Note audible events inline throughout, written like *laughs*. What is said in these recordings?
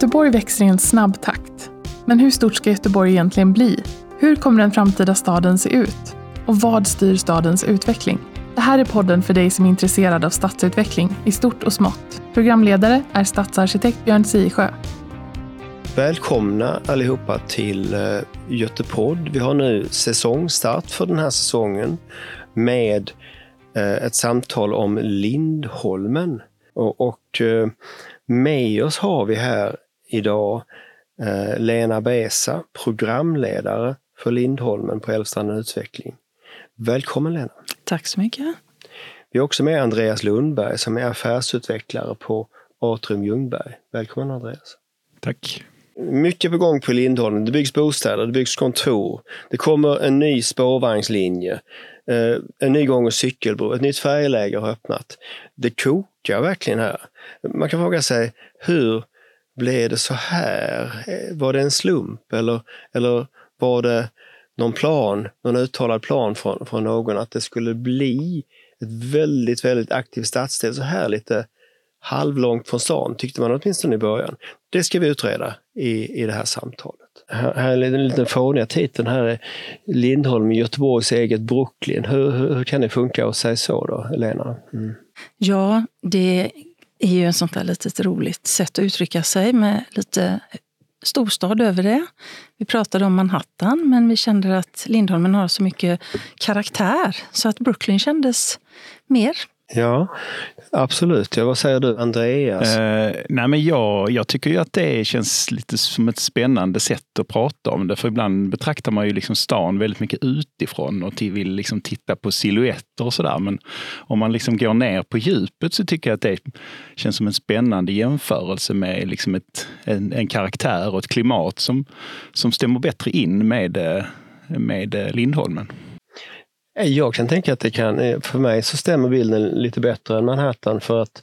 Göteborg växer i en snabb takt. Men hur stort ska Göteborg egentligen bli? Hur kommer den framtida staden se ut? Och vad styr stadens utveckling? Det här är podden för dig som är intresserad av stadsutveckling i stort och smått. Programledare är stadsarkitekt Björn Sisjö. Välkomna allihopa till Göteborg. Götepodd. Vi har nu säsongstart för den här säsongen med eh, ett samtal om Lindholmen. Och eh, med oss har vi här idag Lena Besa, programledare för Lindholmen på Älvstranden Utveckling. Välkommen Lena! Tack så mycket! Vi har också med Andreas Lundberg som är affärsutvecklare på Atrium Ljungberg. Välkommen Andreas! Tack! Mycket på gång på Lindholmen. Det byggs bostäder, det byggs kontor. Det kommer en ny spårvagnslinje, eh, en ny gång och cykelbro, ett nytt färjeläge har öppnat. Det kokar verkligen här. Man kan fråga sig, hur blev det så här? Eh, var det en slump eller, eller var det någon plan, någon uttalad plan från, från någon att det skulle bli ett väldigt, väldigt aktivt stadsdel så här lite halvlångt från stan, tyckte man åtminstone i början. Det ska vi utreda i, i det här samtalet. Här, här är den lite fåniga titeln. Här är Lindholm, Göteborgs eget Brooklyn. Hur, hur, hur kan det funka att säga så då, Lena? Mm. Ja, det är ju en sånt där litet roligt sätt att uttrycka sig med lite storstad över det. Vi pratade om Manhattan, men vi kände att Lindholmen har så mycket karaktär så att Brooklyn kändes mer Ja, absolut. Ja, vad säger du Andreas? Eh, nej men jag, jag tycker ju att det känns lite som ett spännande sätt att prata om det. För ibland betraktar man ju liksom stan väldigt mycket utifrån och vill liksom titta på silhuetter och sådär. Men om man liksom går ner på djupet så tycker jag att det känns som en spännande jämförelse med liksom ett, en, en karaktär och ett klimat som, som stämmer bättre in med, eh, med eh, Lindholmen. Eh, jag kan tänka att det kan, eh, för mig så stämmer bilden lite bättre än Manhattan för att,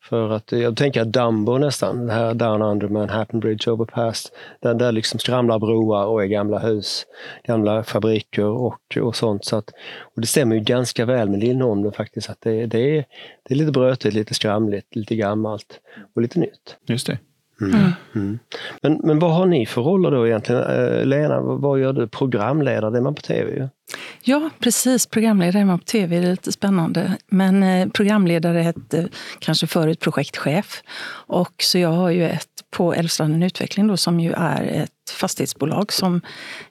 för att eh, jag tänker att Dumbo nästan, det här Down Under Manhattan Bridge Overpass, där, där liksom skramlar broar och är gamla hus, gamla fabriker och, och sånt. Så att, och det stämmer ju ganska väl med Lindholmen faktiskt, att det, det, är, det är lite brötigt, lite skramligt, lite gammalt och lite nytt. Just det. Mm. Mm. mm. Men, men vad har ni för roller då egentligen? Eh, Lena, vad gör du? Programledare, det är man på tv ju. Ja, precis. Programledare är man på tv, det är lite spännande. Men eh, programledare hette kanske förut projektchef. Och så jag har ju ett på Älvstranden Utveckling då, som ju är ett fastighetsbolag som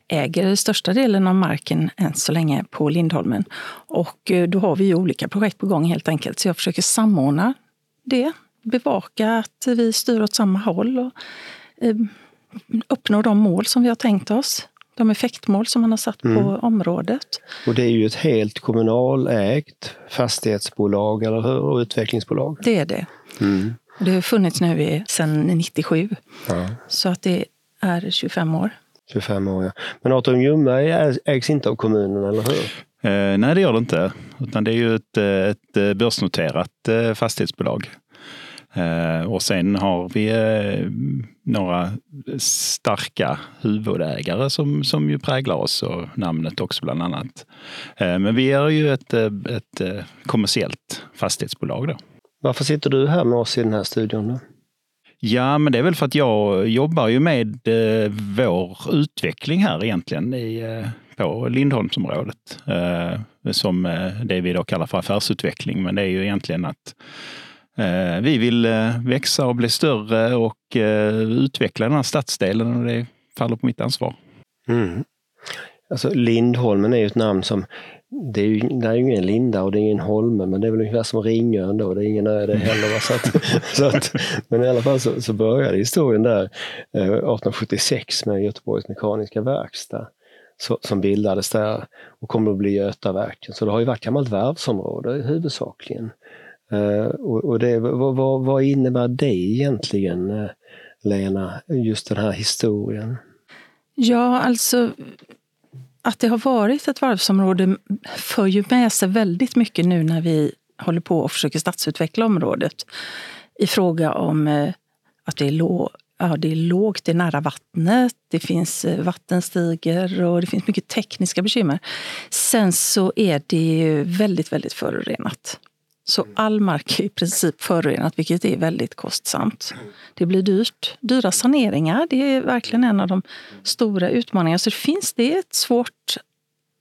äger största delen av marken än så länge på Lindholmen. Och eh, då har vi ju olika projekt på gång helt enkelt. Så jag försöker samordna det bevaka att vi styr åt samma håll och eh, uppnå de mål som vi har tänkt oss. De effektmål som man har satt mm. på området. Och det är ju ett helt kommunalägt fastighetsbolag eller hur? Och utvecklingsbolag. Det är det. Mm. Det har funnits nu sedan 97. Ja. Så att det är 25 år. 25 år, ja. Men Atrium Ljungberg ägs inte av kommunen, eller hur? Eh, nej, det gör det inte. Utan det är ju ett, ett börsnoterat eh, fastighetsbolag. Eh, och sen har vi eh, några starka huvudägare som, som ju präglar oss och namnet också bland annat. Eh, men vi är ju ett, ett kommersiellt fastighetsbolag. Då. Varför sitter du här med oss i den här studion? Då? Ja, men det är väl för att jag jobbar ju med vår utveckling här egentligen i, på Lindholmsområdet. som det vi då kallar för affärsutveckling. Men det är ju egentligen att Eh, vi vill eh, växa och bli större och eh, utveckla den här stadsdelen och det faller på mitt ansvar. Mm. Alltså Lindholmen är ju ett namn som, det är ju, det är ju ingen Linda och det är ingen Holme, men det är väl ungefär som Ringön då, det är ingen ö det heller. Så att, *laughs* så att, men i alla fall så, så började historien där eh, 1876 med Göteborgs Mekaniska Verkstad så, som bildades där och kommer att bli Götaverken. Så det har ju varit gammalt varvsområde huvudsakligen. Eh, och, och det, vad, vad, vad, innebär det egentligen, eh, Lena, just den här historien? Ja, alltså att det har varit ett varvsområde för ju med sig väldigt mycket nu när vi håller på och försöker stadsutveckla området i fråga om eh, att det är, lå ja, det är lågt, det är nära vattnet, det finns vattenstiger och det finns mycket tekniska bekymmer. Sen så är det ju väldigt, väldigt förorenat. Så all mark är i princip förorenat, vilket är väldigt kostsamt. Det blir dyrt. Dyra saneringar, det är verkligen en av de stora utmaningarna. Så det finns det är ett svårt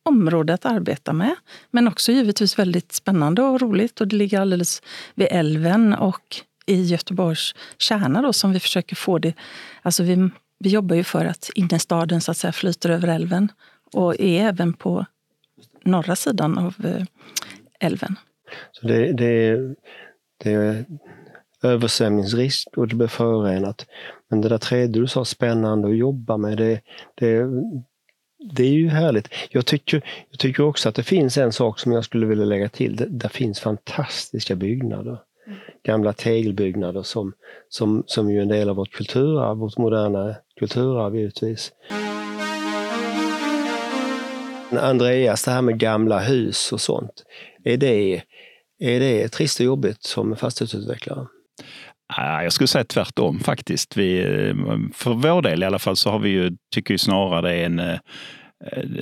område att arbeta med. Men också givetvis väldigt spännande och roligt. Och det ligger alldeles vid älven och i Göteborgs kärna då, som vi försöker få det... Alltså vi, vi jobbar ju för att innerstaden så att säga flyter över älven och är även på norra sidan av eh, älven. Så det, det, det är översvämningsrisk och det blir förorenat. Men det där tredje du sa, spännande att jobba med, det, det, det är ju härligt. Jag tycker, jag tycker också att det finns en sak som jag skulle vilja lägga till. Det, det finns fantastiska byggnader. Gamla tegelbyggnader som, som, som ju är en del av vårt kulturarv, vårt moderna kulturarv givetvis. Andreas, det här med gamla hus och sånt. Är det, är det trist och jobbigt som fastighetsutvecklare? Ah, jag skulle säga tvärtom faktiskt. Vi, för vår del i alla fall så har vi ju, tycker ju snarare det är en eh,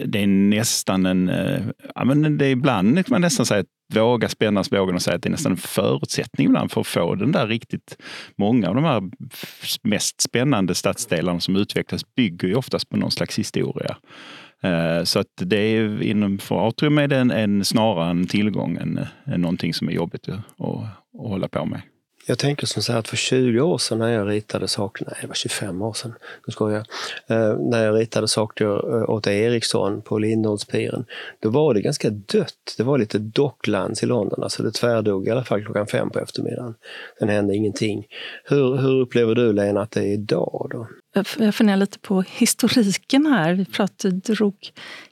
det är nästan en, eh, ja men det är ibland kan man nästan säga att våga spänna bågen och säga att det är nästan en förutsättning ibland för att få den där riktigt, många av de här mest spännande stadsdelarna som utvecklas bygger ju oftast på någon slags historia. Eh, så att det är inom för Atrium är det en, en, snarare en tillgång än, än någonting som är jobbigt att, att, att hålla på med. Jag tänker som så här att för 20 år sedan när jag ritade saker, nej det var 25 år sedan, nu ska jag, eh, när jag ritade saker eh, åt Ericsson på Lindholmspiren, då var det ganska dött. Det var lite docklands i London, alltså det tvärdog i alla fall klockan fem på eftermiddagen. Sen hände ingenting. Hur, hur upplever du Lena att det är idag då? Jag funderar lite på historiken här. Vi pratade, drog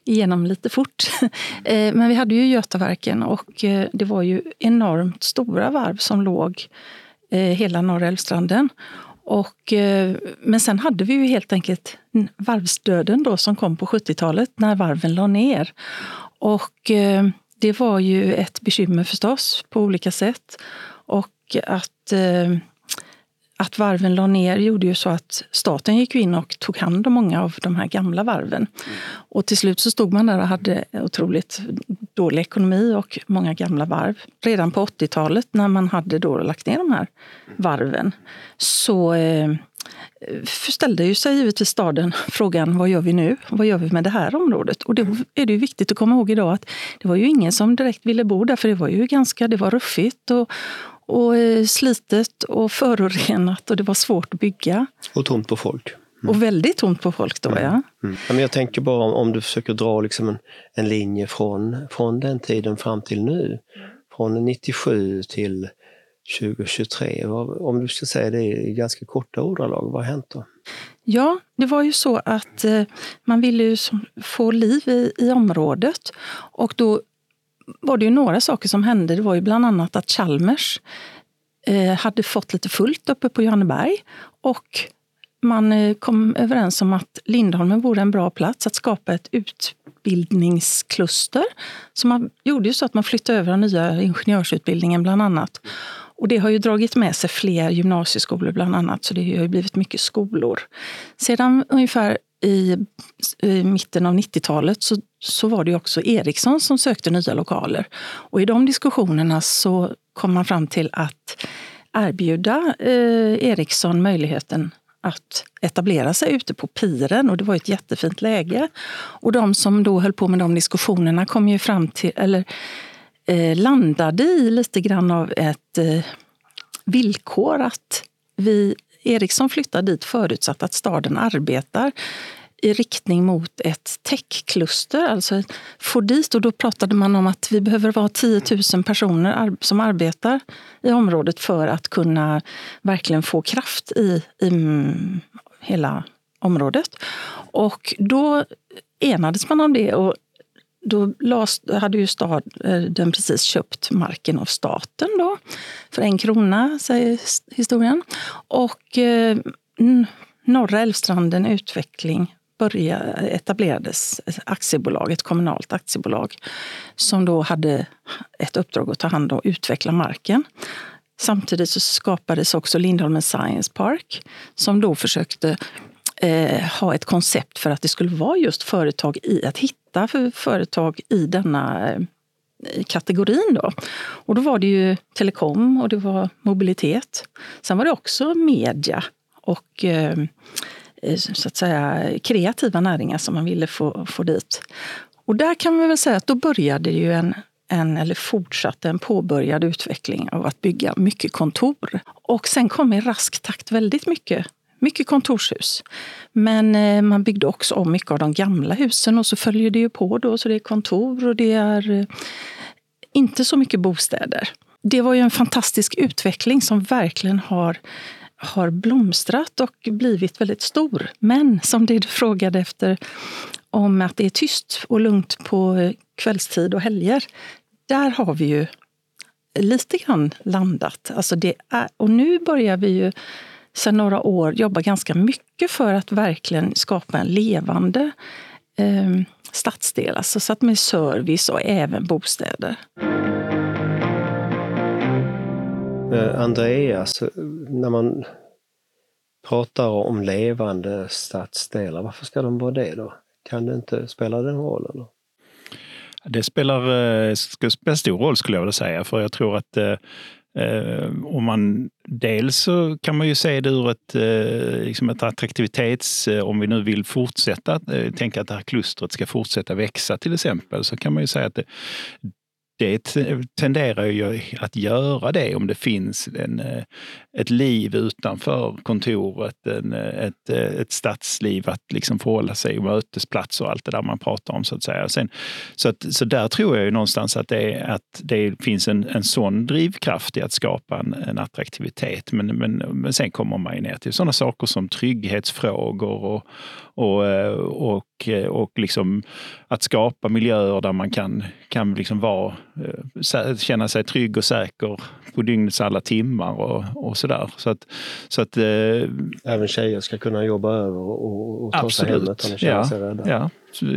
igenom lite fort. *laughs* Eh, men vi hade ju Götaverken och eh, det var ju enormt stora varv som låg eh, hela norra Älvstranden. Och, men sen hade vi ju helt enkelt varvsdöden då som kom på 70-talet när varven la ner. Och det var ju ett bekymmer förstås på olika sätt. Och att att varven la ner gjorde ju så att staten gick in och tog hand om många av de här gamla varven. Mm. Och till slut så stod man där och hade otroligt dålig ekonomi och många gamla varv. Redan på 80-talet när man hade då lagt ner de här varven så eh, ställde ju sig givetvis staden frågan vad gör vi nu? Vad gör vi med det här området? Och då är det ju viktigt att komma ihåg idag att det var ju ingen som direkt ville bo där för det var ju ganska, det var ruffigt och, och eh, slitet och förorenat och det var svårt att bygga. Och tomt på folk. Mm. Och väldigt tomt på folk då, mm. ja. Mm. Men jag tänker bara om, om du försöker dra liksom en, en linje från, från den tiden fram till nu. Från 97 till 2023. Om du ska säga det i ganska korta ordalag, vad har hänt då? Ja, det var ju så att eh, man ville ju få liv i, i området och då var det ju några saker som hände. Det var ju bland annat att Chalmers eh, hade fått lite fullt uppe på Johanneberg och man eh, kom överens om att Lindholmen vore en bra plats att skapa ett utbildningskluster. Så man gjorde ju så att man flyttade över den nya ingenjörsutbildningen bland annat. Och det har ju dragit med sig fler gymnasieskolor bland annat, så det har ju blivit mycket skolor. Sedan ungefär i, i mitten av 90-talet så, så var det också Ericsson som sökte nya lokaler. Och i de diskussionerna så kom man fram till att erbjuda eh, Ericsson möjligheten att etablera sig ute på piren och det var ett jättefint läge. Och de som då höll på med de diskussionerna kom ju fram till, eller eh, landade i lite grann av ett eh, villkor att vi Ericsson flyttar dit förutsatt att staden arbetar i riktning mot ett techkluster, alltså få dit. Och då pratade man om att vi behöver vara 10 000 personer som arbetar i området för att kunna verkligen få kraft i, i mm, hela området. Och då enades man om det och då hade ju staden eh, precis köpt marken av staten då, för en krona, säger historien. Och eh, Norra Älvstranden Utveckling börja, etablerades aktiebolag, ett kommunalt aktiebolag som då hade ett uppdrag att ta hand om och utveckla marken. Samtidigt så skapades också Lindholmen Science Park som då försökte eh, ha ett koncept för att det skulle vara just företag i att hitta för företag i denna eh, kategorin. Då. Och då var det ju telekom och det var mobilitet. Sen var det också media och eh, Eh, så att säga kreativa näringar som man ville få, få dit. Och där kan man väl säga att då började ju en, en, eller fortsatte en påbörjad utveckling av att bygga mycket kontor. Och sen kom i rask takt väldigt mycket mycket kontorshus. Men eh, man byggde också om mycket av de gamla husen och så följer det ju på då, så det är kontor och det är eh, inte så mycket bostäder. Det var ju en fantastisk utveckling som verkligen har har blomstrat och blivit väldigt stor. Men som det du frågade efter, om att det är tyst och lugnt på eh, kvällstid och helger. Där har vi ju lite grann landat. Alltså det är, och nu börjar vi ju sedan några år jobba ganska mycket för att verkligen skapa en levande eh, stadsdel, alltså så att med service och även bostäder. Eh, Andreas, när man pratar om levande stadsdelar, varför ska de vara det då? Kan det inte spela den rollen? Det spelar, eh, spelar stor roll skulle jag vilja säga, för jag tror att eh, eh, om man, dels så kan man ju se det ur ett, eh, liksom ett attraktivitets... Eh, om vi nu vill fortsätta eh, tänka att det här klustret ska fortsätta växa till exempel, så kan man ju säga att det, det tenderar ju att göra det om det finns en, eh, ett liv utanför kontoret, en, eh, ett, eh, ett stadsliv att liksom förhålla sig, mötesplatser och allt det där man pratar om. Så att säga. Sen, så, att, så där tror jag ju någonstans att det, att det finns en, en sån drivkraft i att skapa en, en attraktivitet. Men, men, men sen kommer man ju ner till sådana saker som trygghetsfrågor och, och, och och liksom att skapa miljöer där man kan, kan liksom vara, känna sig trygg och säker på dygnets alla timmar och, och sådär. Så att, så att, eh, Även tjejer ska kunna jobba över och, och ta absolut. sig hemåt om de känner ja, sig rädda? Ja,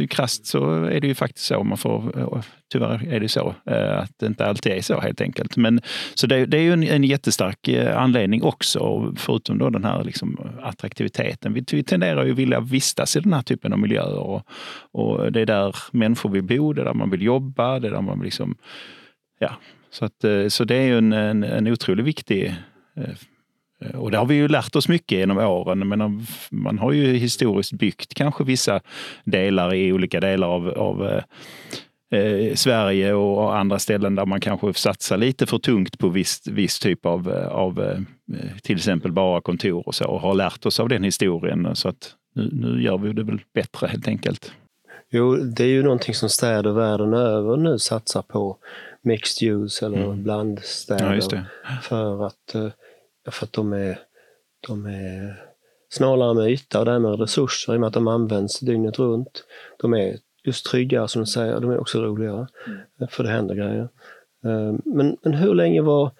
krasst så är det ju faktiskt så. Man får, eh, tyvärr är det så eh, att det inte alltid är så helt enkelt. Men, så det, det är ju en, en jättestark eh, anledning också, förutom då den här liksom attraktiviteten. Vi, vi tenderar ju att vilja vistas i den här typen av miljöer och, och det är där människor vill bo, det är där man vill jobba, det är där man vill liksom, ja. Så, att, så det är ju en, en, en otroligt viktig och det har vi ju lärt oss mycket genom åren. Men man har ju historiskt byggt kanske vissa delar i olika delar av, av eh, Sverige och andra ställen där man kanske satsar lite för tungt på viss, viss typ av, av eh, till exempel bara kontor och så och har lärt oss av den historien. Så att nu, nu gör vi det väl bättre helt enkelt. Jo, det är ju någonting som städer världen över nu satsar på. Mixed use eller mm. blandstäder. Ja, för, att, för att de är, de är snålare med yta och därmed resurser i och med att de används dygnet runt. De är just tryggare som du säger, de är också roligare. Mm. För det händer grejer. Eh, men, men hur länge var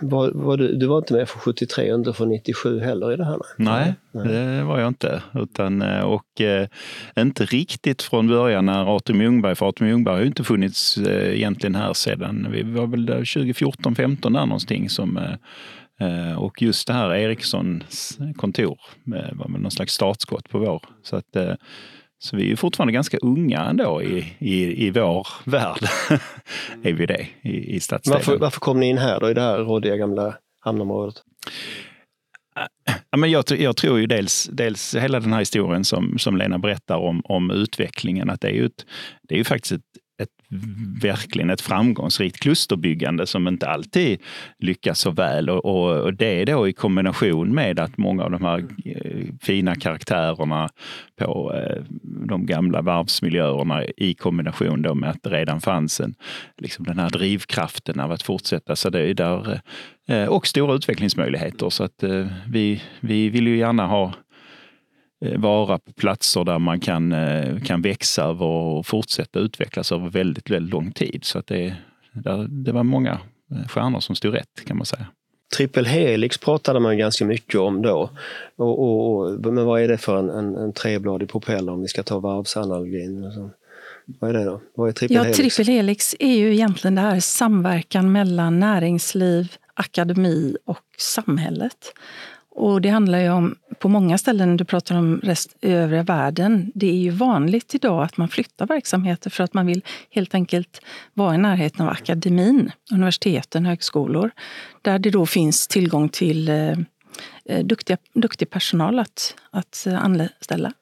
var, var du, du var inte med från 73 och inte från 97 heller i det här? Nej, nej, det var jag inte. Utan, eh, och eh, inte riktigt från början när Artur Ljungberg, för Artur Ljungberg har ju inte funnits eh, egentligen här sedan, vi var väl 2014, 15 där någonting som eh, och just det här Ericssons kontor eh, var väl någon slags startskott på vår. Så att, eh, så vi är fortfarande ganska unga ändå i, i, i vår värld. *laughs* är vi det i, i stadsdelen. Varför, varför kom ni in här då i det här rådiga gamla hamnområdet? Ja, men jag, jag, tror ju dels, dels hela den här historien som, som Lena berättar om, om utvecklingen, att det är ju, ett, det är ju faktiskt ett ett, verkligen ett framgångsrikt klusterbyggande som inte alltid lyckas så väl. Och, och, och det är då i kombination med att många av de här eh, fina karaktärerna på eh, de gamla varvsmiljöerna i kombination då med att det redan fanns en, liksom den här drivkraften av att fortsätta. Så det är där, eh, och stora utvecklingsmöjligheter. Så att eh, vi, vi vill ju gärna ha vara på platser där man kan, eh, kan växa och fortsätta utvecklas över väldigt, väldigt lång tid. Så att det, det var många eh, stjärnor som stod rätt kan man säga. Triple helix pratade man ganska mycket om då. Och, och, och, men vad är det för en, en, en trebladig propeller om vi ska ta varvsanalogin? Vad är det då? Vad är triple ja, helix? Triple helix är ju egentligen det här samverkan mellan näringsliv, akademi och samhället. Och det handlar ju om på många ställen, du pratar om rest, övriga världen, det är ju vanligt idag att man flyttar verksamheter för att man vill helt enkelt vara i närheten av akademin, universiteten, högskolor, där det då finns tillgång till eh, eh duktiga, duktig personal att, att eh, anställa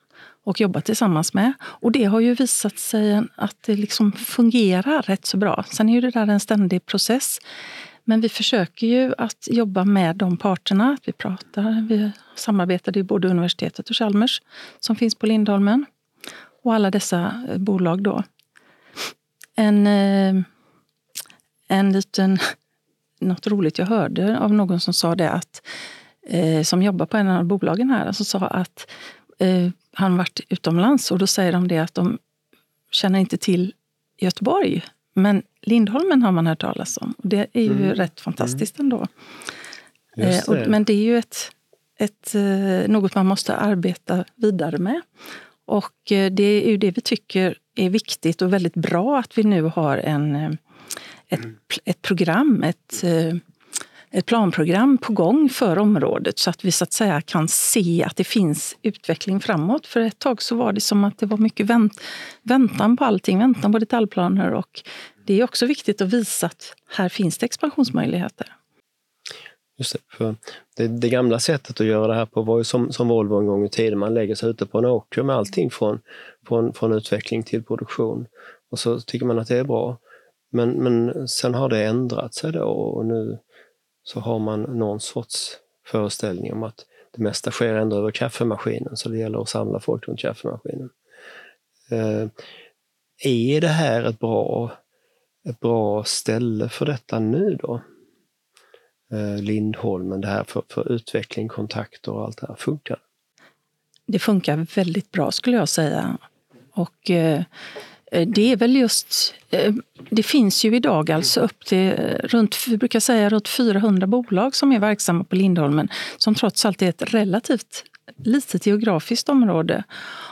och jobba tillsammans med. Och det har ju visat sig att det liksom fungerar rätt så bra. Sen är ju det där en ständig process. Men vi försöker ju att jobba med de parterna. Vi pratar, vi samarbetade i både universitetet och Chalmers som finns på Lindholmen. Och alla dessa eh, bolag då. En, eh, en liten, *laughs* något roligt jag hörde av någon som sa det att eh, som jobbar på en av bolagen här, som sa att han varit utomlands och då säger de det att de känner inte till Göteborg. Men Lindholmen har man hört talas om. Och det är ju mm. rätt fantastiskt mm. ändå. Eh, och, men det är ju ett, ett, eh, något man måste arbeta vidare med. Och eh, det är ju det vi tycker är viktigt och väldigt bra att vi nu har en, ett, mm. ett program, ett ett planprogram på gång för området så att vi så att säga kan se att det finns utveckling framåt. För ett tag så var det som att det var mycket vänt, väntan på allting, väntan på detaljplaner och det är också viktigt att visa att här finns det expansionsmöjligheter. Just det, för det, det, gamla sättet att göra det här på var ju som, som Volvo en gång i tiden. Man lägger sig ute på en åker med allting från, från, från utveckling till produktion. Och så tycker man att det är bra. Men, men sen har det ändrat sig då och nu så har man någon sorts föreställning om att det mesta sker ändå över kaffemaskinen, så det gäller att samla folk runt kaffemaskinen. Eh, är det här ett bra, ett bra ställe för detta nu då? Eh, Lindholmen, det här för, för utveckling, kontakter och allt det här, funkar det? funkar väldigt bra skulle jag säga. Och eh, Eh, det är väl just, eh, det finns ju idag alltså upp till, runt, vi brukar säga runt 400 bolag som är verksamma på Lindholmen, som trots allt är ett relativt litet geografiskt område.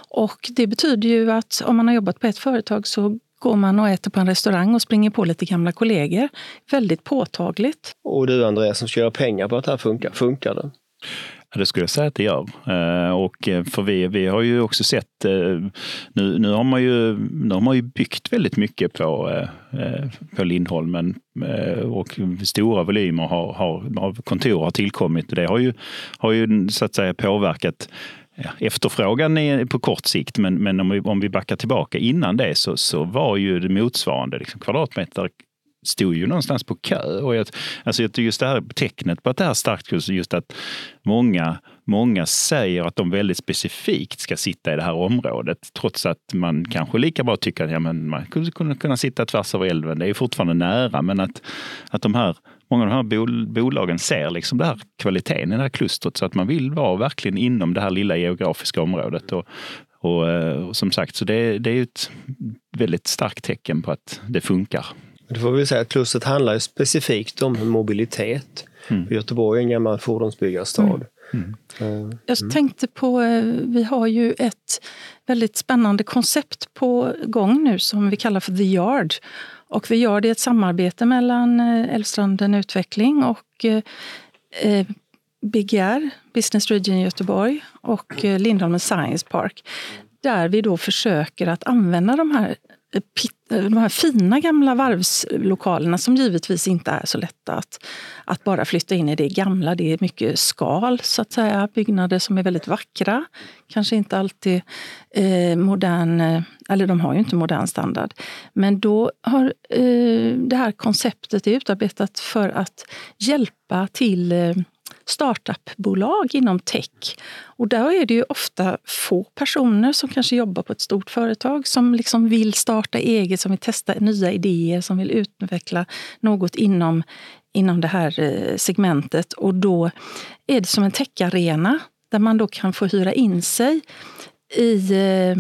Och det betyder ju att om man har jobbat på ett företag så går man och äter på en restaurang och springer på lite gamla kollegor. Väldigt påtagligt. Och du Andreas som ska göra pengar på att det här funkar, funkar det? Det skulle jag säga att det gör. Eh, och eh, för vi, vi har ju också sett, eh, nu, nu, har man ju, nu har man ju byggt väldigt mycket på, på Lindholmen och stora volymer har, har, av kontor har tillkommit. Det har ju, har ju så att säga påverkat ja, efterfrågan är på kort sikt, men, men om, vi, om vi backar tillbaka innan det så, så var ju det motsvarande liksom, kvadratmeter stod ju någonstans på kö. Och jag, alltså just det här tecknet på att det här starkt, just att många, många säger att de väldigt specifikt ska sitta i det här området, trots att man kanske lika bra tycker att ja, men man skulle kunna, kunna sitta tvärs över älven. Det är fortfarande nära, men att, att de här Många av de här bol bolagen ser liksom den här kvaliteten i det här klustret så att man vill vara verkligen inom det här lilla geografiska området. Och, och, eh, och som sagt, så det, det är ett väldigt starkt tecken på att det funkar. Det får vi säga att klustret handlar specifikt om mobilitet. Mm. Göteborg är en gammal fordonsbyggarstad. Mm. Mm. Jag tänkte på, eh, vi har ju ett väldigt spännande koncept på gång nu som vi kallar för The Yard. Och The Yard är ett samarbete mellan eh, Älvstranden Utveckling och eh, BGR, Business Region Göteborg och Lindholmen Science Park. Där vi då försöker att använda de här Eh, eh, de här fina gamla varvslokalerna som givetvis inte är så lätta att, att bara flytta in i det gamla. Det är mycket skal, så att säga. Byggnader som är väldigt vackra. Kanske inte alltid eh, modern, eh, eller de har ju inte modern standard. Men då har eh, det här konceptet är utarbetat för att hjälpa till eh, startupbolag inom tech. Och där är det ju ofta få personer som kanske jobbar på ett stort företag som liksom vill starta eget, som vill testa nya idéer, som vill utveckla något inom, inom det här eh, segmentet. Och då är det som en techarena där man då kan få hyra in sig i eh,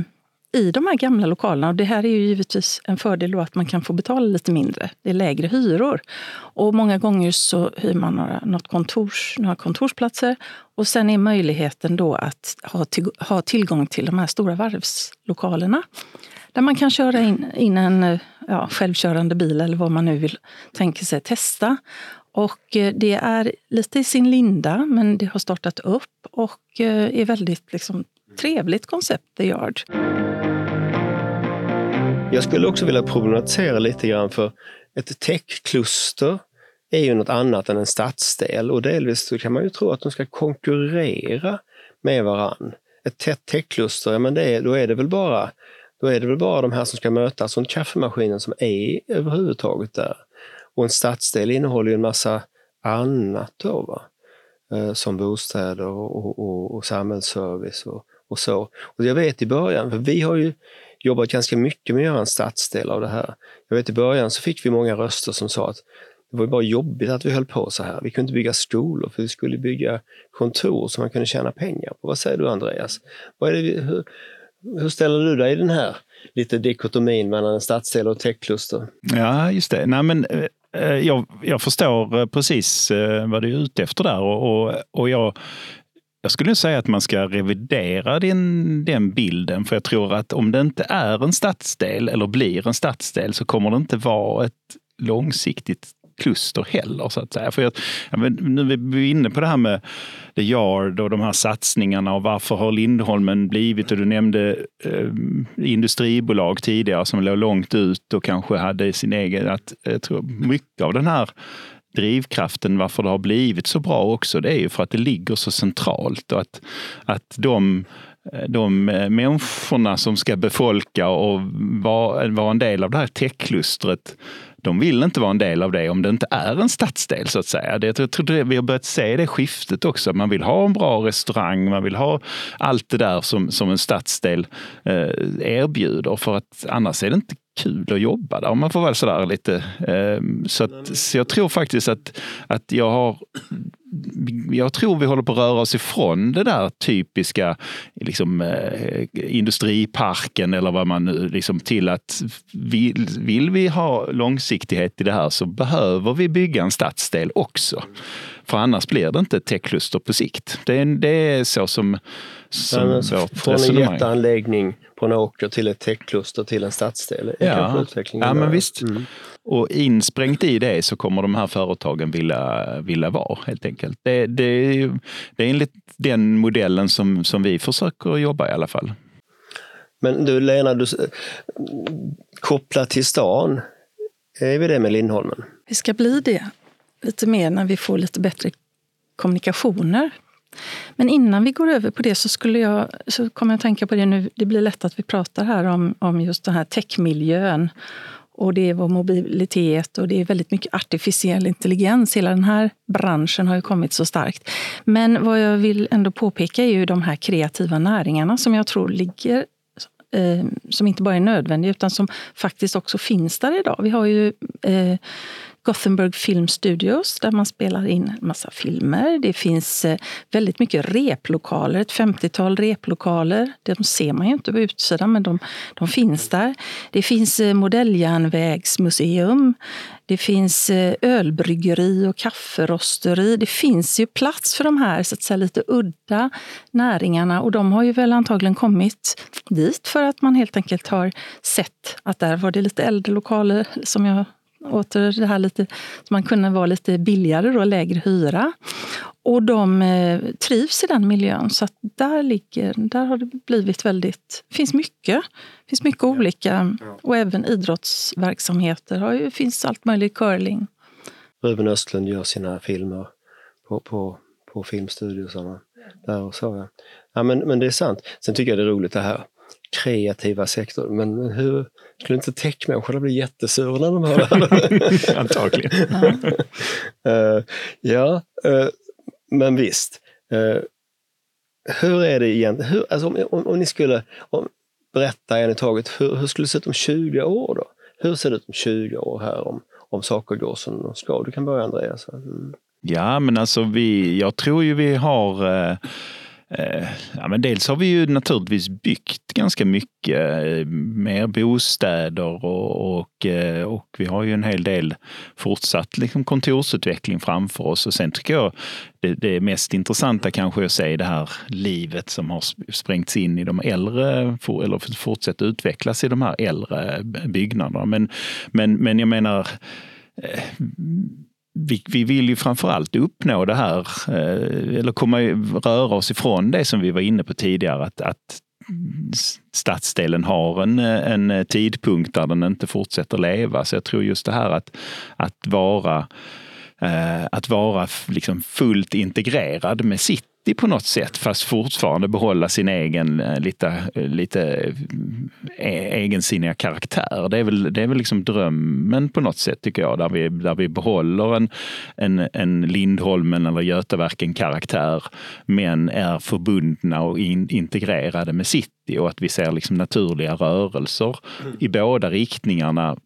i de här gamla lokalerna. Och det här är ju givetvis en fördel då att man kan få betala lite mindre. Det är lägre hyror. Och många gånger så hyr man några, något kontors, några kontorsplatser. Och sen är möjligheten då att ha, till, ha tillgång till de här stora varvslokalerna. Där man kan köra in, in en, ja, självkörande bil eller vad man nu vill tänka sig testa. Och eh, det är lite i sin linda, men det har startat upp och eh, är väldigt liksom, trevligt koncept, The Yard. Jag skulle också vilja problematisera lite grann för ett techkluster är ju något annat än en stadsdel och delvis så kan man ju tro att de ska konkurrera med varann. Ett tätt techkluster, ja men det är, då är det väl bara då är det väl bara de här som ska mötas och kaffemaskinen som är överhuvudtaget där. Och en stadsdel innehåller ju en massa annat då, va? Eh, som bostäder och, och, och, och samhällsservice och, och, så. Och jag vet i början, för vi har ju jobbat ganska mycket med att göra en stadsdel av det här. Jag vet i början så fick vi många röster som sa att det var bara jobbigt att vi höll på så här. Vi kunde inte bygga skolor för vi skulle bygga kontor som man kunde tjäna pengar på. Vad säger du Andreas? Vad är det, hur, hur ställer du dig i den här lite dikotomin mellan en stadsdel och techkluster? Ja, just det. Nej, men, eh, eh, jag, jag förstår eh, precis vad du är ute efter där och, och, och jag, jag skulle säga att man ska revidera den, den bilden, för jag tror att om det inte är en stadsdel eller blir en stadsdel så kommer det inte vara ett långsiktigt kluster heller. Så att säga. För jag, nu är vi inne på det här med The Yard och de här satsningarna och varför har Lindholmen blivit, och du nämnde eh, industribolag tidigare som låg långt ut och kanske hade sin egen, att jag tror mycket av den här drivkraften varför det har blivit så bra också, det är ju för att det ligger så centralt och att, att de de människorna som ska befolka och vara, vara en del av det här techklustret de vill inte vara en del av det om det inte är en stadsdel så att säga. Det, jag tror vi har börjat se det skiftet också. Man vill ha en bra restaurang, man vill ha allt det där som, som en stadsdel eh, erbjuder för att annars är det inte kul att jobba där om man får vara sådär lite. Eh, så, att, så jag tror faktiskt att, att jag har jag tror vi håller på att röra oss ifrån det där typiska liksom, eh, industriparken eller vad man nu liksom till att vill, vill vi ha långsiktighet i det här så behöver vi bygga en stadsdel också. För annars blir det inte ett techkluster på sikt. Det är, det är så som, som ja, vårt Från en jätteanläggning på en åker till ett techkluster till en stadsdel. Ja, ja men visst. Mm. Och insprängt i det så kommer de här företagen vilja, vilja vara helt enkelt. Det, det, det är enligt den modellen som, som vi försöker jobba i alla fall. Men du Lena, du, kopplat till stan, är vi det med Lindholmen? Vi ska bli det lite mer när vi får lite bättre kommunikationer. Men innan vi går över på det så, skulle jag, så kommer jag att tänka på det nu. Det blir lätt att vi pratar här om, om just den här techmiljön och det är vår mobilitet och det är väldigt mycket artificiell intelligens. Hela den här branschen har ju kommit så starkt. Men vad jag vill ändå påpeka är ju de här kreativa näringarna som jag tror ligger eh, som inte bara är nödvändiga utan som faktiskt också finns där idag. Vi har ju eh, Gothenburg Film Studios där man spelar in en massa filmer. Det finns eh, väldigt mycket replokaler, ett 50-tal replokaler. De ser man ju inte på utsidan, men de, de finns där. Det finns eh, modelljärnvägsmuseum. Det finns eh, ölbryggeri och kafferosteri. Det finns ju plats för de här så att säga, lite udda näringarna och de har ju väl antagligen kommit dit för att man helt enkelt har sett att där var det lite äldre lokaler som jag åter det här lite, så man kunde vara lite billigare och lägre hyra. Och de eh, trivs i den miljön. Så att där, ligger, där har det blivit väldigt... Det finns mycket. Det finns mycket olika. Och även idrottsverksamheter. Har ju, finns allt möjligt. Curling. Ruben Östlund gör sina filmer på, på, på filmstudiosarna. Där och så, ja. ja men, men det är sant. Sen tycker jag det är roligt det här kreativa sektorn. Men hur skulle inte techmänniskorna bli jättesura när de hör det *laughs* Antagligen. uh, ja, uh, men visst. Uh, hur är det egentligen? Hur, alltså om, om, om, ni skulle om, berätta en i taget, hur, hur skulle det se ut om 20 år då? Hur ser det ut om 20 år här om, om saker går som de ska? Du kan börja Andreas. Mm. Ja, men alltså vi, jag tror ju vi har Eh, ja, men dels har vi ju naturligtvis byggt ganska mycket eh, mer bostäder och, och, eh, och, vi har ju en hel del fortsatt liksom kontorsutveckling framför oss. Och sen tycker jag det, det mest intressanta kanske är att se det här livet som har sprängts in i de äldre, eller fortsätter utvecklas i de här äldre byggnaderna. Men, men, men jag menar vi, vi vill ju framförallt uppnå det här, eh, eller komma, röra oss ifrån det som vi var inne på tidigare, att, att stadsdelen har en, en tidpunkt där den inte fortsätter leva. Så jag tror just det här att, att vara eh, att vara liksom fullt integrerad med sitt på något sätt fast fortfarande behålla sin egen eh, lite, eh, lite eh, e-, egensinniga karaktär. Det är väl, det är väl liksom drömmen på något sätt tycker jag, där vi, där vi behåller en, en, en Lindholmen eller Götaverken karaktär men är förbundna och in, integrerade med city och att vi ser liksom naturliga rörelser mm. i båda riktningarna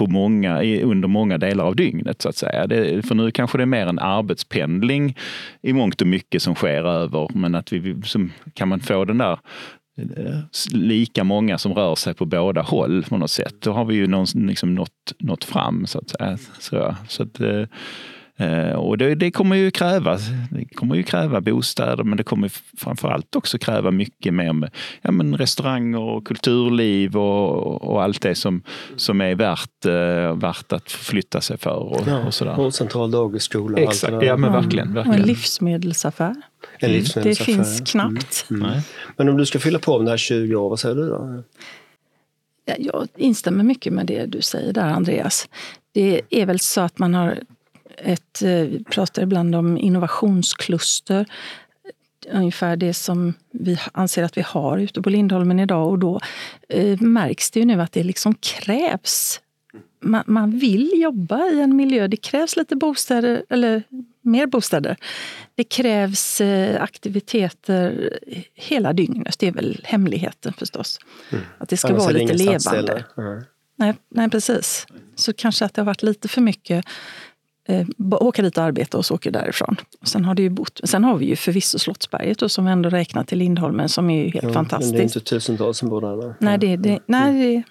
på många, under många delar av dygnet så att säga. Det, för nu kanske det är mer en arbetspendling i mångt och mycket som sker över, men att vi, som, kan man få den där eh, lika många som rör sig på båda håll på något sätt, då har vi ju någon, liksom nått, nått fram så att säga. Så, så att, Eh, och det, det, kommer ju kräva, det kommer ju kräva bostäder men det kommer framförallt också kräva mycket mer med ja, men restauranger och kulturliv och, och allt det som, som är värt, uh, värt att flytta sig för. Och, ja, och sådär. Vårdcentral, dagis, skola. Exakt, ja men verkligen. verkligen. Och en livsmedelsaffär. En livsmedelsaffär. Det finns knappt. Mm. Mm. Men om du ska fylla på med det här 20 år, vad säger du då? Jag instämmer mycket med det du säger där Andreas. Det är väl så att man har ett, eh, vi pratar ibland om innovationskluster. Ungefär det som vi anser att vi har ute på Lindholmen idag. Och då eh, märks det ju nu att det liksom krävs man, man, vill jobba i en miljö. Det krävs lite bostäder, eller mer bostäder. Det krävs eh, aktiviteter hela dygnet. Det är väl hemligheten förstås. Mm. Att det ska Annars vara lite levande. Mm. Nej, nej, precis. Så kanske att det har varit lite för mycket eh, åka dit och arbeta och så åker därifrån. sen, har det ju bott, sen har vi ju förvisso Slottsberget då, som vi ändå räknar till Lindholmen som är ju helt ja, fantastiskt. Men det är inte tusentals som bor där? Nej, det, det, nej, det,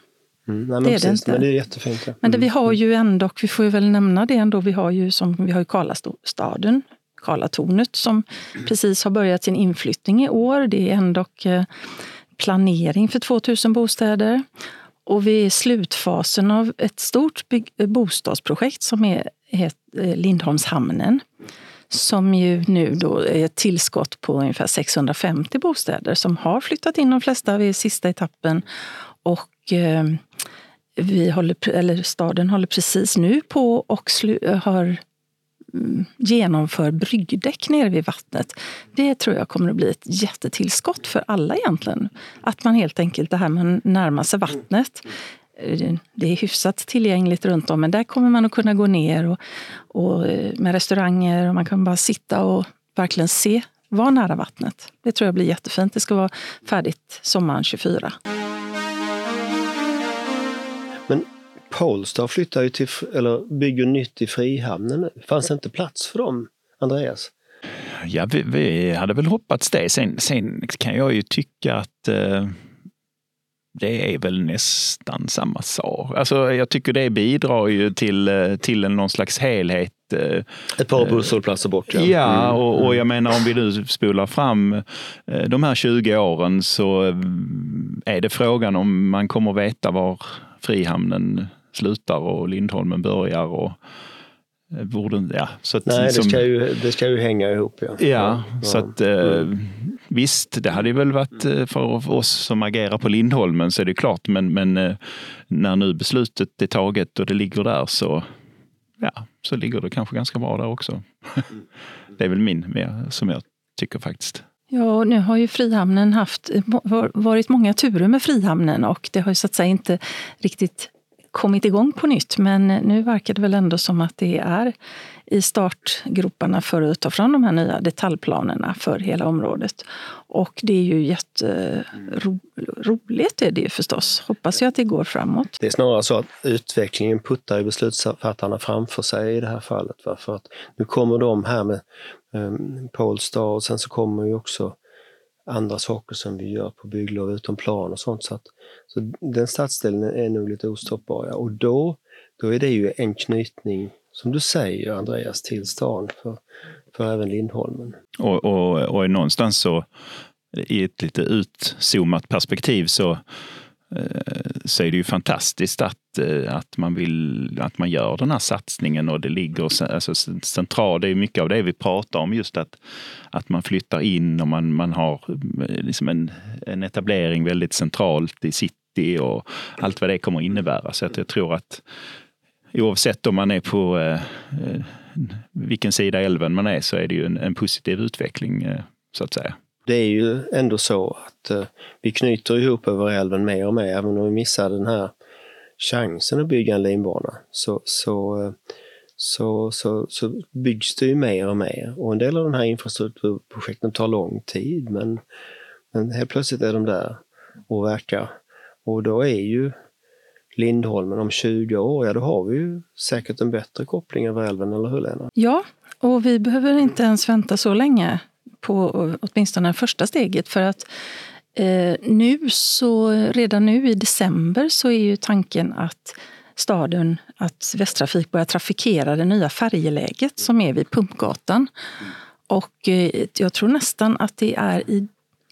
Mm, nej, det är det inte. Men det är jättefint. Ja. Men det, vi mm. har ju ändå, vi får ju väl nämna det ändå, vi har ju som, vi har ju Karlastaden, Karlatornet som precis har börjat sin inflyttning i år. Det är ändå eh, planering för 2000 bostäder. Och vi är i slutfasen av ett stort bostadsprojekt som är Eh, Lindholmshamnen som ju nu då är ett tillskott på ungefär 650 bostäder som har flyttat in de flesta vid sista etappen. Och eh, vi håller, eller staden håller precis nu på och eh, har mm, genomför bryggdäck nere vid vattnet. Det tror jag kommer att bli ett jättetillskott för alla egentligen. Att man helt enkelt, det här med att närma sig vattnet. Det är hyfsat tillgängligt runt om, men där kommer man att kunna gå ner och, och eh, med restauranger och man kan bara sitta och verkligen se, vara nära vattnet. Det tror jag blir jättefint. Det ska vara färdigt sommaren 24. Men Polestar flyttar ju till, eller bygger nytt i Frihamnen nu. Fanns det inte plats för dem, Andreas? Ja, vi, vi hade väl hoppats det. Sen, sen kan jag ju tycka att eh det är väl nästan samma sak. Alltså, jag tycker det bidrar ju till, eh, till en någon slags helhet. Eh, Ett par eh, busshållplatser bort. Ja, ja och, och, jag mm. menar om vi nu spolar fram de här 20 åren så är det frågan om man kommer veta var Frihamnen slutar och Lindholmen börjar. Och, borde, ja, så att, Nej, liksom, det, ska ju, det ska ju hänga ihop. Ja, ja, ja. så att mm. Visst, det hade väl varit eh, för oss som agerar på Lindholmen så är det klart, men, men eh, när nu beslutet är taget och det ligger där så, ja, så ligger det kanske ganska bra där också. *laughs* Det är väl min som jag tycker faktiskt. Ja, nu har ju Frihamnen haft, varit många turer med Frihamnen och det har ju så att säga inte riktigt kommit igång på nytt. Men nu verkar det väl ändå som att det är i startgroparna för att ta fram de här nya detaljplanerna för hela området. Och det är ju jätteroligt är det ju förstås. Hoppas jag att det går framåt. Det är snarare så att utvecklingen puttar beslutsfattarna framför sig i det här fallet. För att nu kommer de här med um, Polestar och sen så kommer ju också andra saker som vi gör på bygglov utom plan och sånt. Så, att, så den stadsdelen är nog lite ostoppbar. Ja. Och då, då är det ju en knytning, som du säger Andreas, till stan för, för även Lindholmen. Och, och, och någonstans så i ett lite utzoomat perspektiv så Eh, så är det ju fantastiskt att, eh, att, man vill, att man gör den här satsningen och det ligger alltså, centralt. Det är mycket av det vi pratar om, just att, att man flyttar in och man, man har eh, liksom en, en etablering väldigt centralt i city och allt vad det kommer att innebära. Så att jag tror att oavsett om man är på eh, vilken sida älven man är så är det ju en, en positiv utveckling eh, så att säga det är ju ändå så att eh, vi knyter ihop över älven mer och mer, även om vi missar den här chansen att bygga en linbana. Så, så, uh, så, så, så byggs det ju mer och mer. Och en del av de här infrastrukturprojekten tar lång tid, men, men helt plötsligt är de där och verkar. Och då är ju Lindholmen om 20 år, ja då har vi ju säkert en bättre koppling över älven, eller hur Lena? Ja, och vi behöver inte ens vänta så länge på åtminstone det första steget. För att eh, nu så, redan nu i december så är ju tanken att staden, att Västtrafik börjar trafikera det nya färjeläget som är vid Pumpgatan. Och eh, jag tror nästan att det är i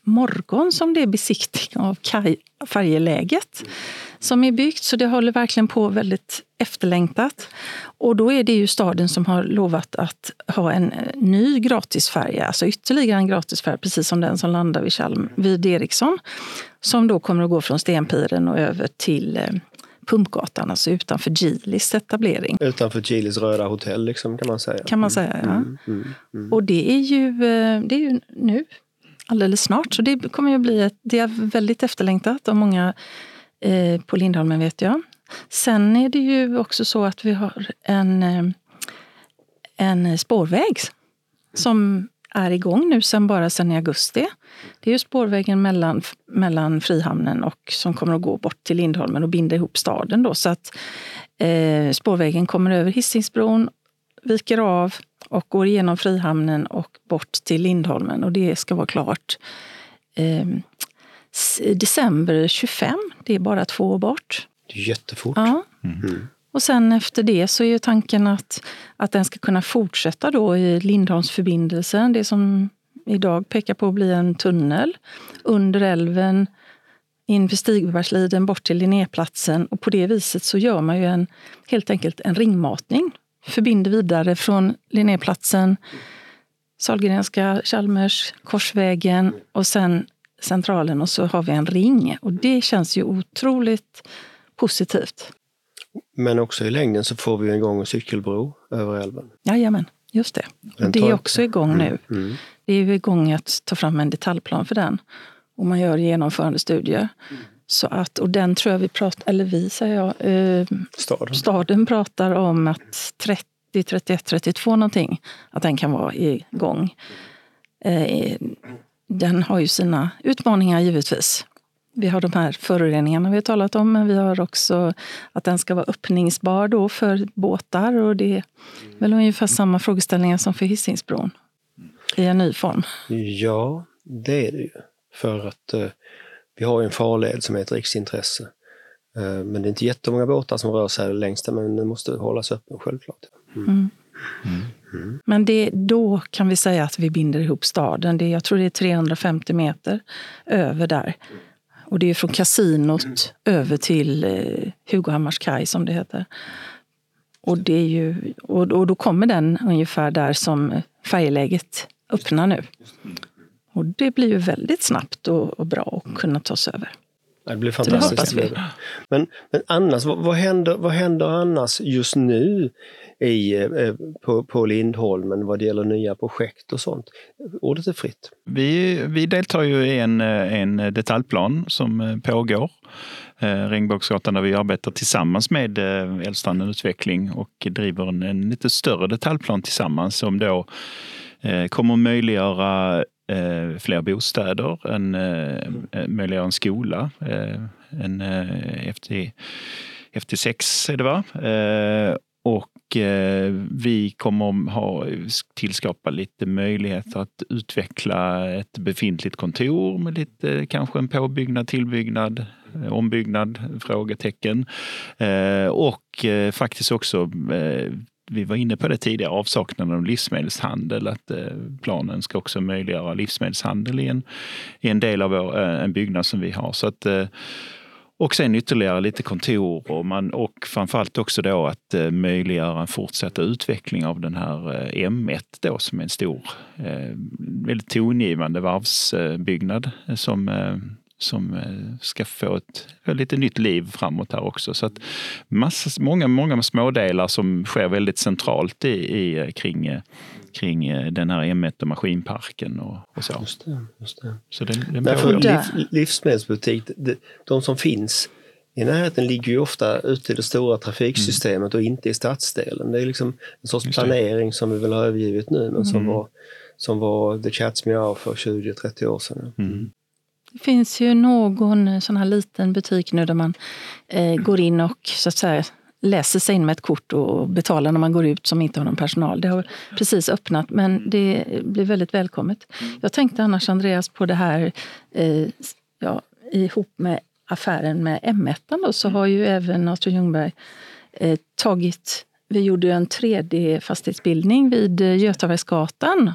morgon som det är besiktning av kaj, färjeläget som är byggt. Så det håller verkligen på väldigt efterlängtat. Och då är det ju staden som har lovat att ha en eh, ny gratisfärja, alltså ytterligare en gratisfärja, precis som den som landar vid, Chalm, vid Eriksson. Som då kommer att gå från Stenpiren och över till eh, Pumpgatan, alltså utanför Gilis etablering. Utanför Gilis röda hotell liksom, kan man säga. Kan man säga, ja. Mm, mm, mm. Och det är, ju, eh, det är ju nu, alldeles snart. Så det kommer ju bli ett, det är väldigt efterlängtat av många eh, på Lindholmen vet jag. Sen är det ju också så att vi har en, eh, en spårväg som är igång nu sen bara sen i augusti. Det är ju spårvägen mellan, mellan Frihamnen och som kommer att gå bort till Lindholmen och binda ihop staden. Då. Så att eh, spårvägen kommer över Hisingsbron, viker av och går igenom Frihamnen och bort till Lindholmen. Och det ska vara klart eh, december 25. Det är bara två år bort. Det är jättefort. Ja. Mm. Och sen efter det så är ju tanken att, att den ska kunna fortsätta då i Lindholmsförbindelsen. Det som idag pekar på att bli en tunnel under älven in för Stigbergsliden bort till Linnéplatsen. Och på det viset så gör man ju en, helt enkelt en ringmatning. Förbinder vidare från Linnéplatsen, Sahlgrenska, Chalmers, Korsvägen och sen Centralen och så har vi en ring. Och det känns ju otroligt positivt. Men också i längden så får vi en gång och cykelbro över älven. Jajamän, just det. Och det är också igång nu. Mm. Mm. Det är igång att ta fram en detaljplan för den. Och man gör genomförandestudier. Mm. Så att, och den tror jag vi pratar, eller vi säger jag, eh, staden. staden pratar om att 30, 31, 32 någonting, att den kan vara igång. Eh, den har ju sina utmaningar givetvis. Vi har de här föroreningarna vi har talat om, men vi har också att den ska vara öppningsbar då för båtar. Och det är väl ungefär samma frågeställningar som för Hisingsbron i en ny form. Ja, det är det ju. För att eh, vi har en farled som är ett riksintresse. Eh, men det är inte jättemånga båtar som rör sig längs den, men den måste hållas öppen självklart. Mm. Mm. Mm. Men det, då kan vi säga att vi binder ihop staden. Det, jag tror det är 350 meter över där. Och det är från kasinot över till eh, Hugohammars kaj som det heter. Och, det är ju, och, och då kommer den ungefär där som färjeläget öppnar nu. Och det blir ju väldigt snabbt och, och bra att kunna ta sig över. Det blir fantastiskt. Det men, men annars, vad, vad, händer, vad händer annars just nu i, eh, på, på Lindholmen vad det gäller nya projekt och sånt? Ordet är fritt. Vi, vi deltar ju i en, en detaljplan som eh, pågår. Eh, Regnbågsgatan där vi arbetar tillsammans med Älvstranden Utveckling och driver en, en lite större detaljplan tillsammans som då kommer möjliggöra eh, fler bostäder, en, eh, möjliggöra en skola, en FT, FT6 är det va? och och eh, vi kommer ha tillskapa lite möjligheter att utveckla ett befintligt kontor med lite kanske en påbyggnad, tillbyggnad, eh, ombyggnad, frågetecken. Och faktiskt också vi var inne på det tidigare, avsaknaden av livsmedelshandel. Att eh, planen ska också möjliggöra livsmedelshandel i en, i en del av vår, eh, en byggnad som vi har. Så att eh, och sen ytterligare lite kontor och, man, och framförallt också då att eh, möjliggöra en fortsatt utveckling av den här M1 då som är en stor, eh, väldigt tongivande varvsbyggnad som som eh, ska få ett, lite nytt liv framåt här också. Så att massa, många, många smådelar som sker väldigt centralt i, i kring kring eh, den här M1 och maskinparken och, och så. Just det, just det. Så den, den Därför liv, livsmedelsbutik, de, de som finns i närheten ligger ju ofta ute i det stora trafiksystemet mm. och inte i stadsdelen. Det är liksom en sorts planering som vi väl har övergivit nu men mm. som, var, som var the cat's meow för 20-30 år sedan. Mm. Det finns ju någon eh, sån här liten butik nu där man eh, går in och så att säga läser sig in med ett kort och betalar när man går ut som inte har någon personal. Det har precis öppnat men det blir väldigt välkommet. Jag tänkte annars Andreas på det här eh, ja, ihop med affären med M1 då, så har ju även Astrid Ljungberg eh, tagit vi gjorde en 3D-fastighetsbildning vid eh, Götabergsgatan.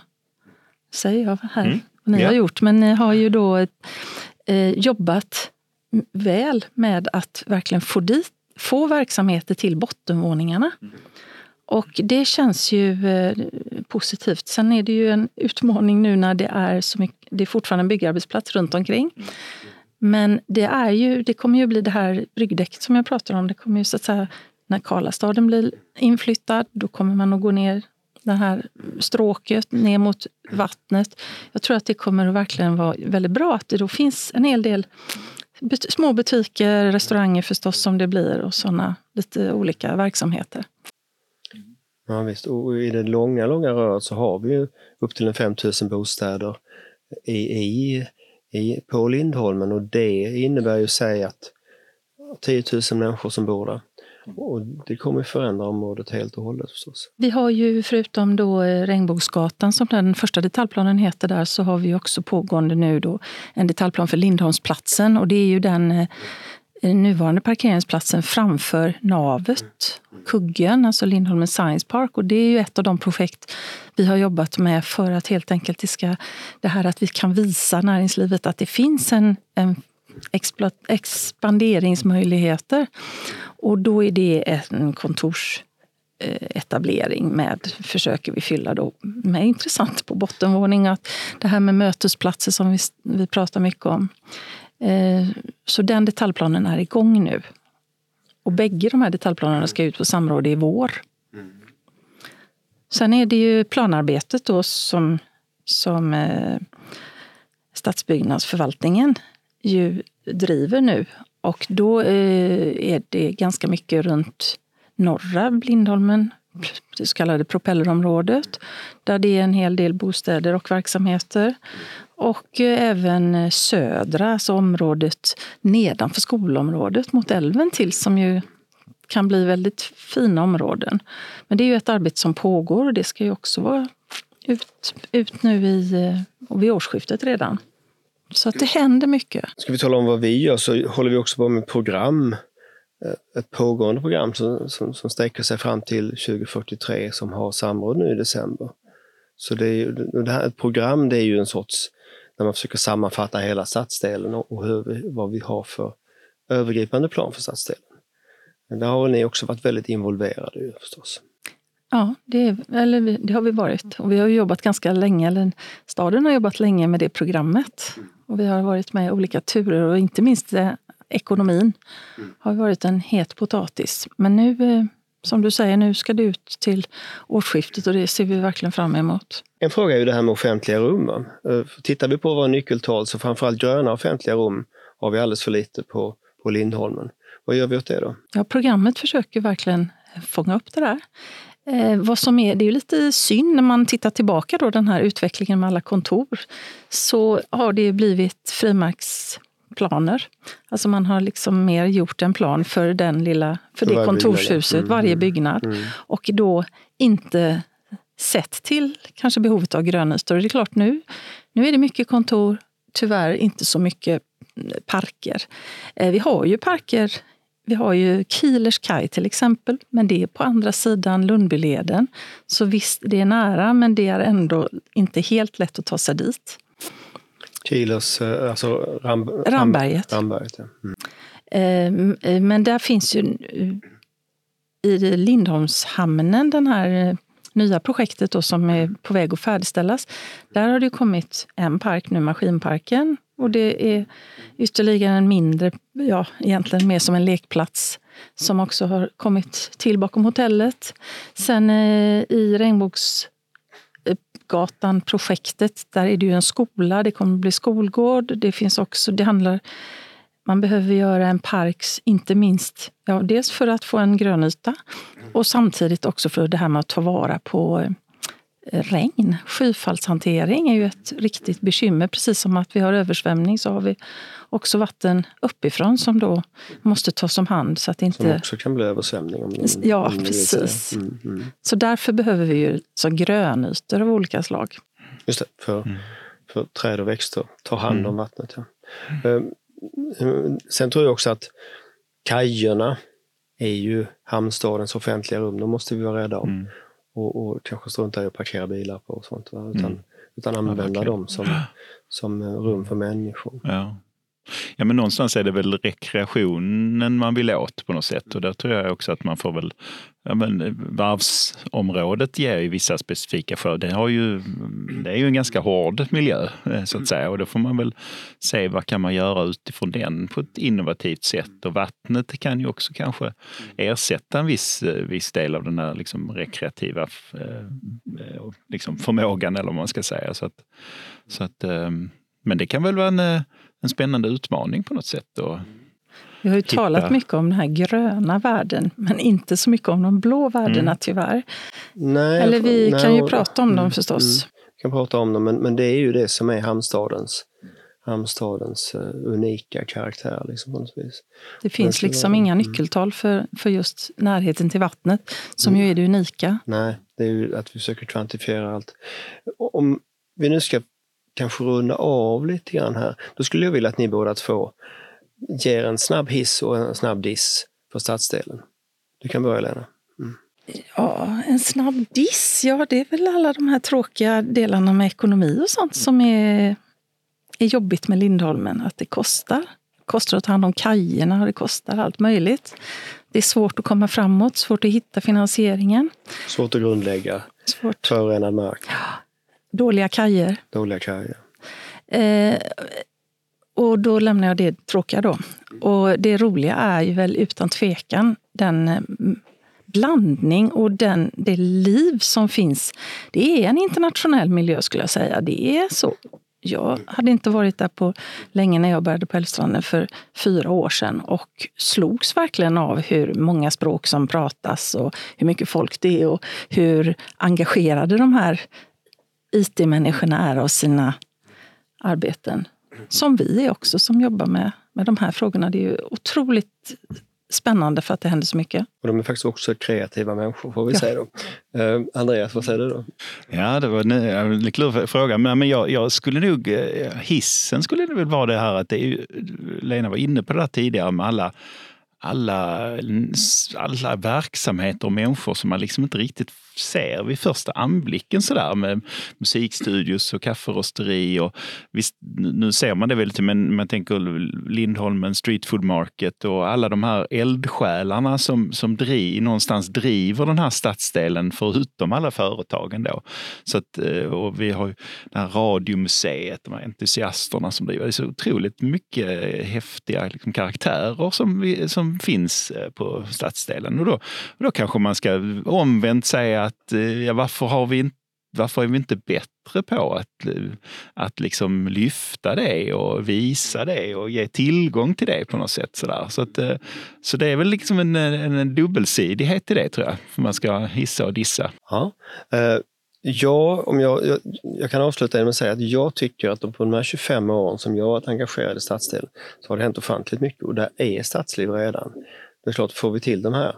Säger jag här mm vad ni ja. har gjort. Men ni har ju då eh, jobbat väl med att verkligen få dit få verksamheter till bottenvåningarna. Och det känns ju eh, positivt. Sen är det ju en utmaning nu när det är så mycket, det är fortfarande en byggarbetsplats runt omkring. Men det, är ju, det kommer ju bli det här bryggdäcket som jag pratar om. Det kommer ju så att säga, när Karlastaden blir inflyttad, då kommer man att gå ner det här stråket ner mot vattnet. Jag tror att det kommer att verkligen vara väldigt bra att det då finns en hel del små butiker, restauranger förstås som det blir och sådana lite olika verksamheter. Ja, visst. Och i det långa, långa röret så har vi ju upp till en 5000 bostäder i, i, i, på Lindholmen och det innebär ju sig att 10 000 människor som bor där. Och det kommer förändra området helt och hållet förstås. Vi har ju förutom då eh, Regnbågsgatan som den första detaljplanen heter där så har vi också pågående nu då en detaljplan för Lindholmsplatsen och det är ju den eh, nuvarande parkeringsplatsen framför navet, kuggen, alltså Lindholmen Science Park. Och det är ju ett av de projekt vi har jobbat med för att helt enkelt det ska, det här att vi kan visa näringslivet att det finns en, en expanderingsmöjligheter. Och då är det en kontorsetablering eh, med, försöker vi fylla då med intressant på bottenvåning. Att det här med mötesplatser som vi, vi pratar mycket om. Eh, så den detaljplanen är igång nu. Och bägge de här detaljplanerna ska ut på samråd i vår. Sen är det ju planarbetet då som, som eh, stadsbyggnadsförvaltningen ju driver nu. Och då eh, är det ganska mycket runt norra Blindholmen, det så kallade propellerområdet, där det är en hel del bostäder och verksamheter. Och eh, även eh, södra, alltså området nedanför skolområdet mot älven till, som ju kan bli väldigt fina områden. Men det är ju ett arbete som pågår och det ska ju också vara ut, ut nu i, eh, vid årsskiftet redan. Så att det händer mycket. Ska vi tala om vad vi gör så håller vi också på med program. Eh, ett pågående program som, som, som sträcker sig fram till 2043 som har samråd nu i december. Så det, är, det här, ett program det är ju en sorts, när man försöker sammanfatta hela stadsdelen och, och hur, vad vi har för övergripande plan för stadsdelen. Men där har ni också varit väldigt involverade ju, förstås. Ja, det, eller det har vi varit. Och vi har jobbat ganska länge, eller staden har jobbat länge med det programmet. Och vi har varit med i olika turer och inte minst eh, ekonomin har varit en het potatis. Men nu, eh, som du säger, nu ska det ut till årsskiftet och det ser vi verkligen fram emot. En fråga är ju det här med offentliga rum. Eh, tittar vi på våra nyckeltal så framförallt gröna offentliga rum har vi alldeles för lite på, på Lindholmen. Vad gör vi åt det då? Ja, programmet försöker verkligen fånga upp det där. Eh, vad som är, det är ju lite synd när man tittar tillbaka då den här utvecklingen med alla kontor. Så har det blivit frimärks planer. Alltså man har liksom mer gjort en plan för den lilla, för, det varje kontorshuset. Mm, varje mm, byggnad. Och då inte sett till kanske behovet av grönytor. Det är klart nu, nu är det mycket kontor, tyvärr inte så mycket mm, parker. Eh, Vi har ju parker vi har ju Kielers kaj till exempel, men det är på andra sidan Lundbyleden. Så visst, det är nära, men det är ändå inte helt lätt att ta sig dit. Kielers, eh, alltså Ram, Ramberget. Ramberget ja. mm. Eh, eh, Men där finns ju eh, i Lindholmshamnen, den här nya projektet då som är på väg att färdigställas. Där har det kommit en park nu, Maskinparken. Och det är ytterligare en mindre, ja egentligen mer som en lekplats som också har kommit till bakom hotellet. Sen eh, i Regnbågsgatan eh, projektet, där är det ju en skola, det kommer att bli skolgård. Det finns också, det handlar man behöver göra en park, inte minst ja, dels för att få en grönyta och samtidigt också för det här med att ta vara på eh, regn. Skyfallshantering är ju ett riktigt bekymmer. Precis som att vi har översvämning så har vi också vatten uppifrån som då måste tas om hand. Så, att Som inte, också kan bli översvämning. Om, Ja, om precis. Mm, mm. så därför behöver vi ju så grönytor av olika slag. Just det, för, Mm. för träd och växter tar hand Mm. om vattnet. Ja. Eh, Sen tror jag också att kajerna är ju hamnstadens offentliga rum. De måste vi vara rädda om. Och, och kanske strunta i att parkera bilar på och sånt. Va? Utan, Mm. utan använda verkligen. dem som, som rum för människor. Ja. Ja, men någonstans är det väl rekreationen man vill åt på något sätt. Och där tror jag också att man får väl Ja, men varvsområdet ger ju vissa specifika för det, har ju, det är ju en ganska hård miljö eh, så att säga. Och då får man väl se vad kan man göra utifrån den på ett innovativt sätt. Och vattnet kan ju också kanske ersätta en viss, eh, viss del av den här liksom rekreativa eh, eh, liksom förmågan eller vad man ska säga. Så att, så att, eh, men det kan väl vara en, eh, en spännande utmaning på något sätt. Och, Vi har ju Hitta- talat mycket om den här gröna världen, men inte så mycket om de blå värdena Mm. tyvärr. Nej, Eller vi nej, kan ju och- prata om dem mm, förstås. mm. Vi kan prata om dem, men, men det är ju det som är hamnstadens, hamnstadens eh, unika karaktär. Liksom, på något vis. Det finns liksom inga mm. nyckeltal för, för just närheten till vattnet, som ju är det unika. Nej, det är ju att vi försöker kvantifiera allt. Om vi nu ska kanske runda av lite grann här, då skulle jag vilja att ni båda två ger en snabb hiss och en snabb diss för stadsdelen. Du kan börja Lena. Ja, en snabb diss, ja det är väl alla de här tråkiga delarna med ekonomi och sånt som är, är jobbigt med Lindholmen. Att det kostar. Det kostar att ta hand om kajerna och det kostar allt möjligt. Det är svårt att komma framåt, svårt att hitta finansieringen. Svårt att grundlägga, Svårt. förorenad mark, Dåliga kajer. dåliga kajer. Eh, och då lämnar jag det tråkiga då. Och det roliga är ju väl utan tvekan den eh, blandning och den, det liv som finns. Det är en internationell miljö skulle jag säga. Det är så. Jag hade inte varit där på länge när jag började på Älvstranden för fyra år sedan och slogs verkligen av hur många språk som pratas och hur mycket folk det är och hur engagerade de här IT-människorna är av sina arbeten. Som vi är också som jobbar med, med de här frågorna. Det är ju otroligt spännande för att det händer så mycket. Och de är faktiskt också kreativa människor får vi Ja. säga då. Eh, Andreas, vad säger du då? Ja, det var en, lite klurig fråga. Men, men jag, jag skulle nog, eh, hissen skulle det väl vara det här att det är Lena var inne på det där tidigare med alla, alla, alla verksamheter och människor som man liksom inte riktigt ser vid första anblicken sådär med musikstudios och kafferosteri och visst, nu ser man det väl lite men man tänker Lindholmen Street Food Market och alla de här eldsjälarna som, som driv, någonstans driver den här stadsdelen förutom alla företagen då. Så att, eh, och vi har ju det här radiomuseet, de här entusiasterna som driver. Det är så otroligt mycket häftiga liksom, karaktärer som, vi, som finns eh, på stadsdelen. Och då, och då kanske man ska omvänt säga att eh, ja, varför har vi inte varför är vi inte bättre på att, eh, att liksom lyfta det och visa det och ge tillgång till det på något sätt. Sådär. Så, att, eh, så det är väl liksom en, en, en dubbelsidighet i det tror jag, för man ska hissa och dissa. Ja. Ja, om jag, jag, jag kan avsluta med att säga att jag tycker att på de här 25 åren som jag har varit engagerad i stadsdelen så har det hänt ofantligt mycket och där är stadsliv redan. Det är klart, får vi till de här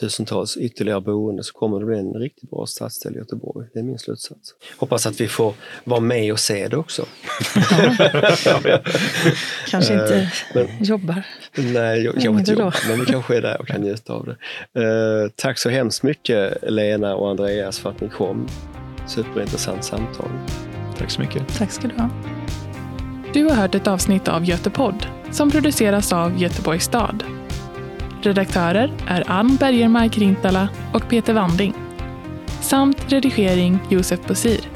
tusentals ytterligare boende så kommer det bli en riktigt bra stadsdel i Göteborg. Det är min slutsats. Hoppas att vi får vara med och se det också. Ja. kanske inte men, jobbar. Nej, jag, jag inte jobb, men vi kanske är där och kan njuta av det. Uh, tack så hemskt mycket Lena och Andreas för att ni kom. Superintressant samtal. Tack så mycket. Tack ska du ha. Du har hört ett avsnitt av Götepodd som produceras av Göteborgs stad. Redaktörer är Ann Bergermark Rintala och Peter Wanding. Samt redigering Josef Bosir.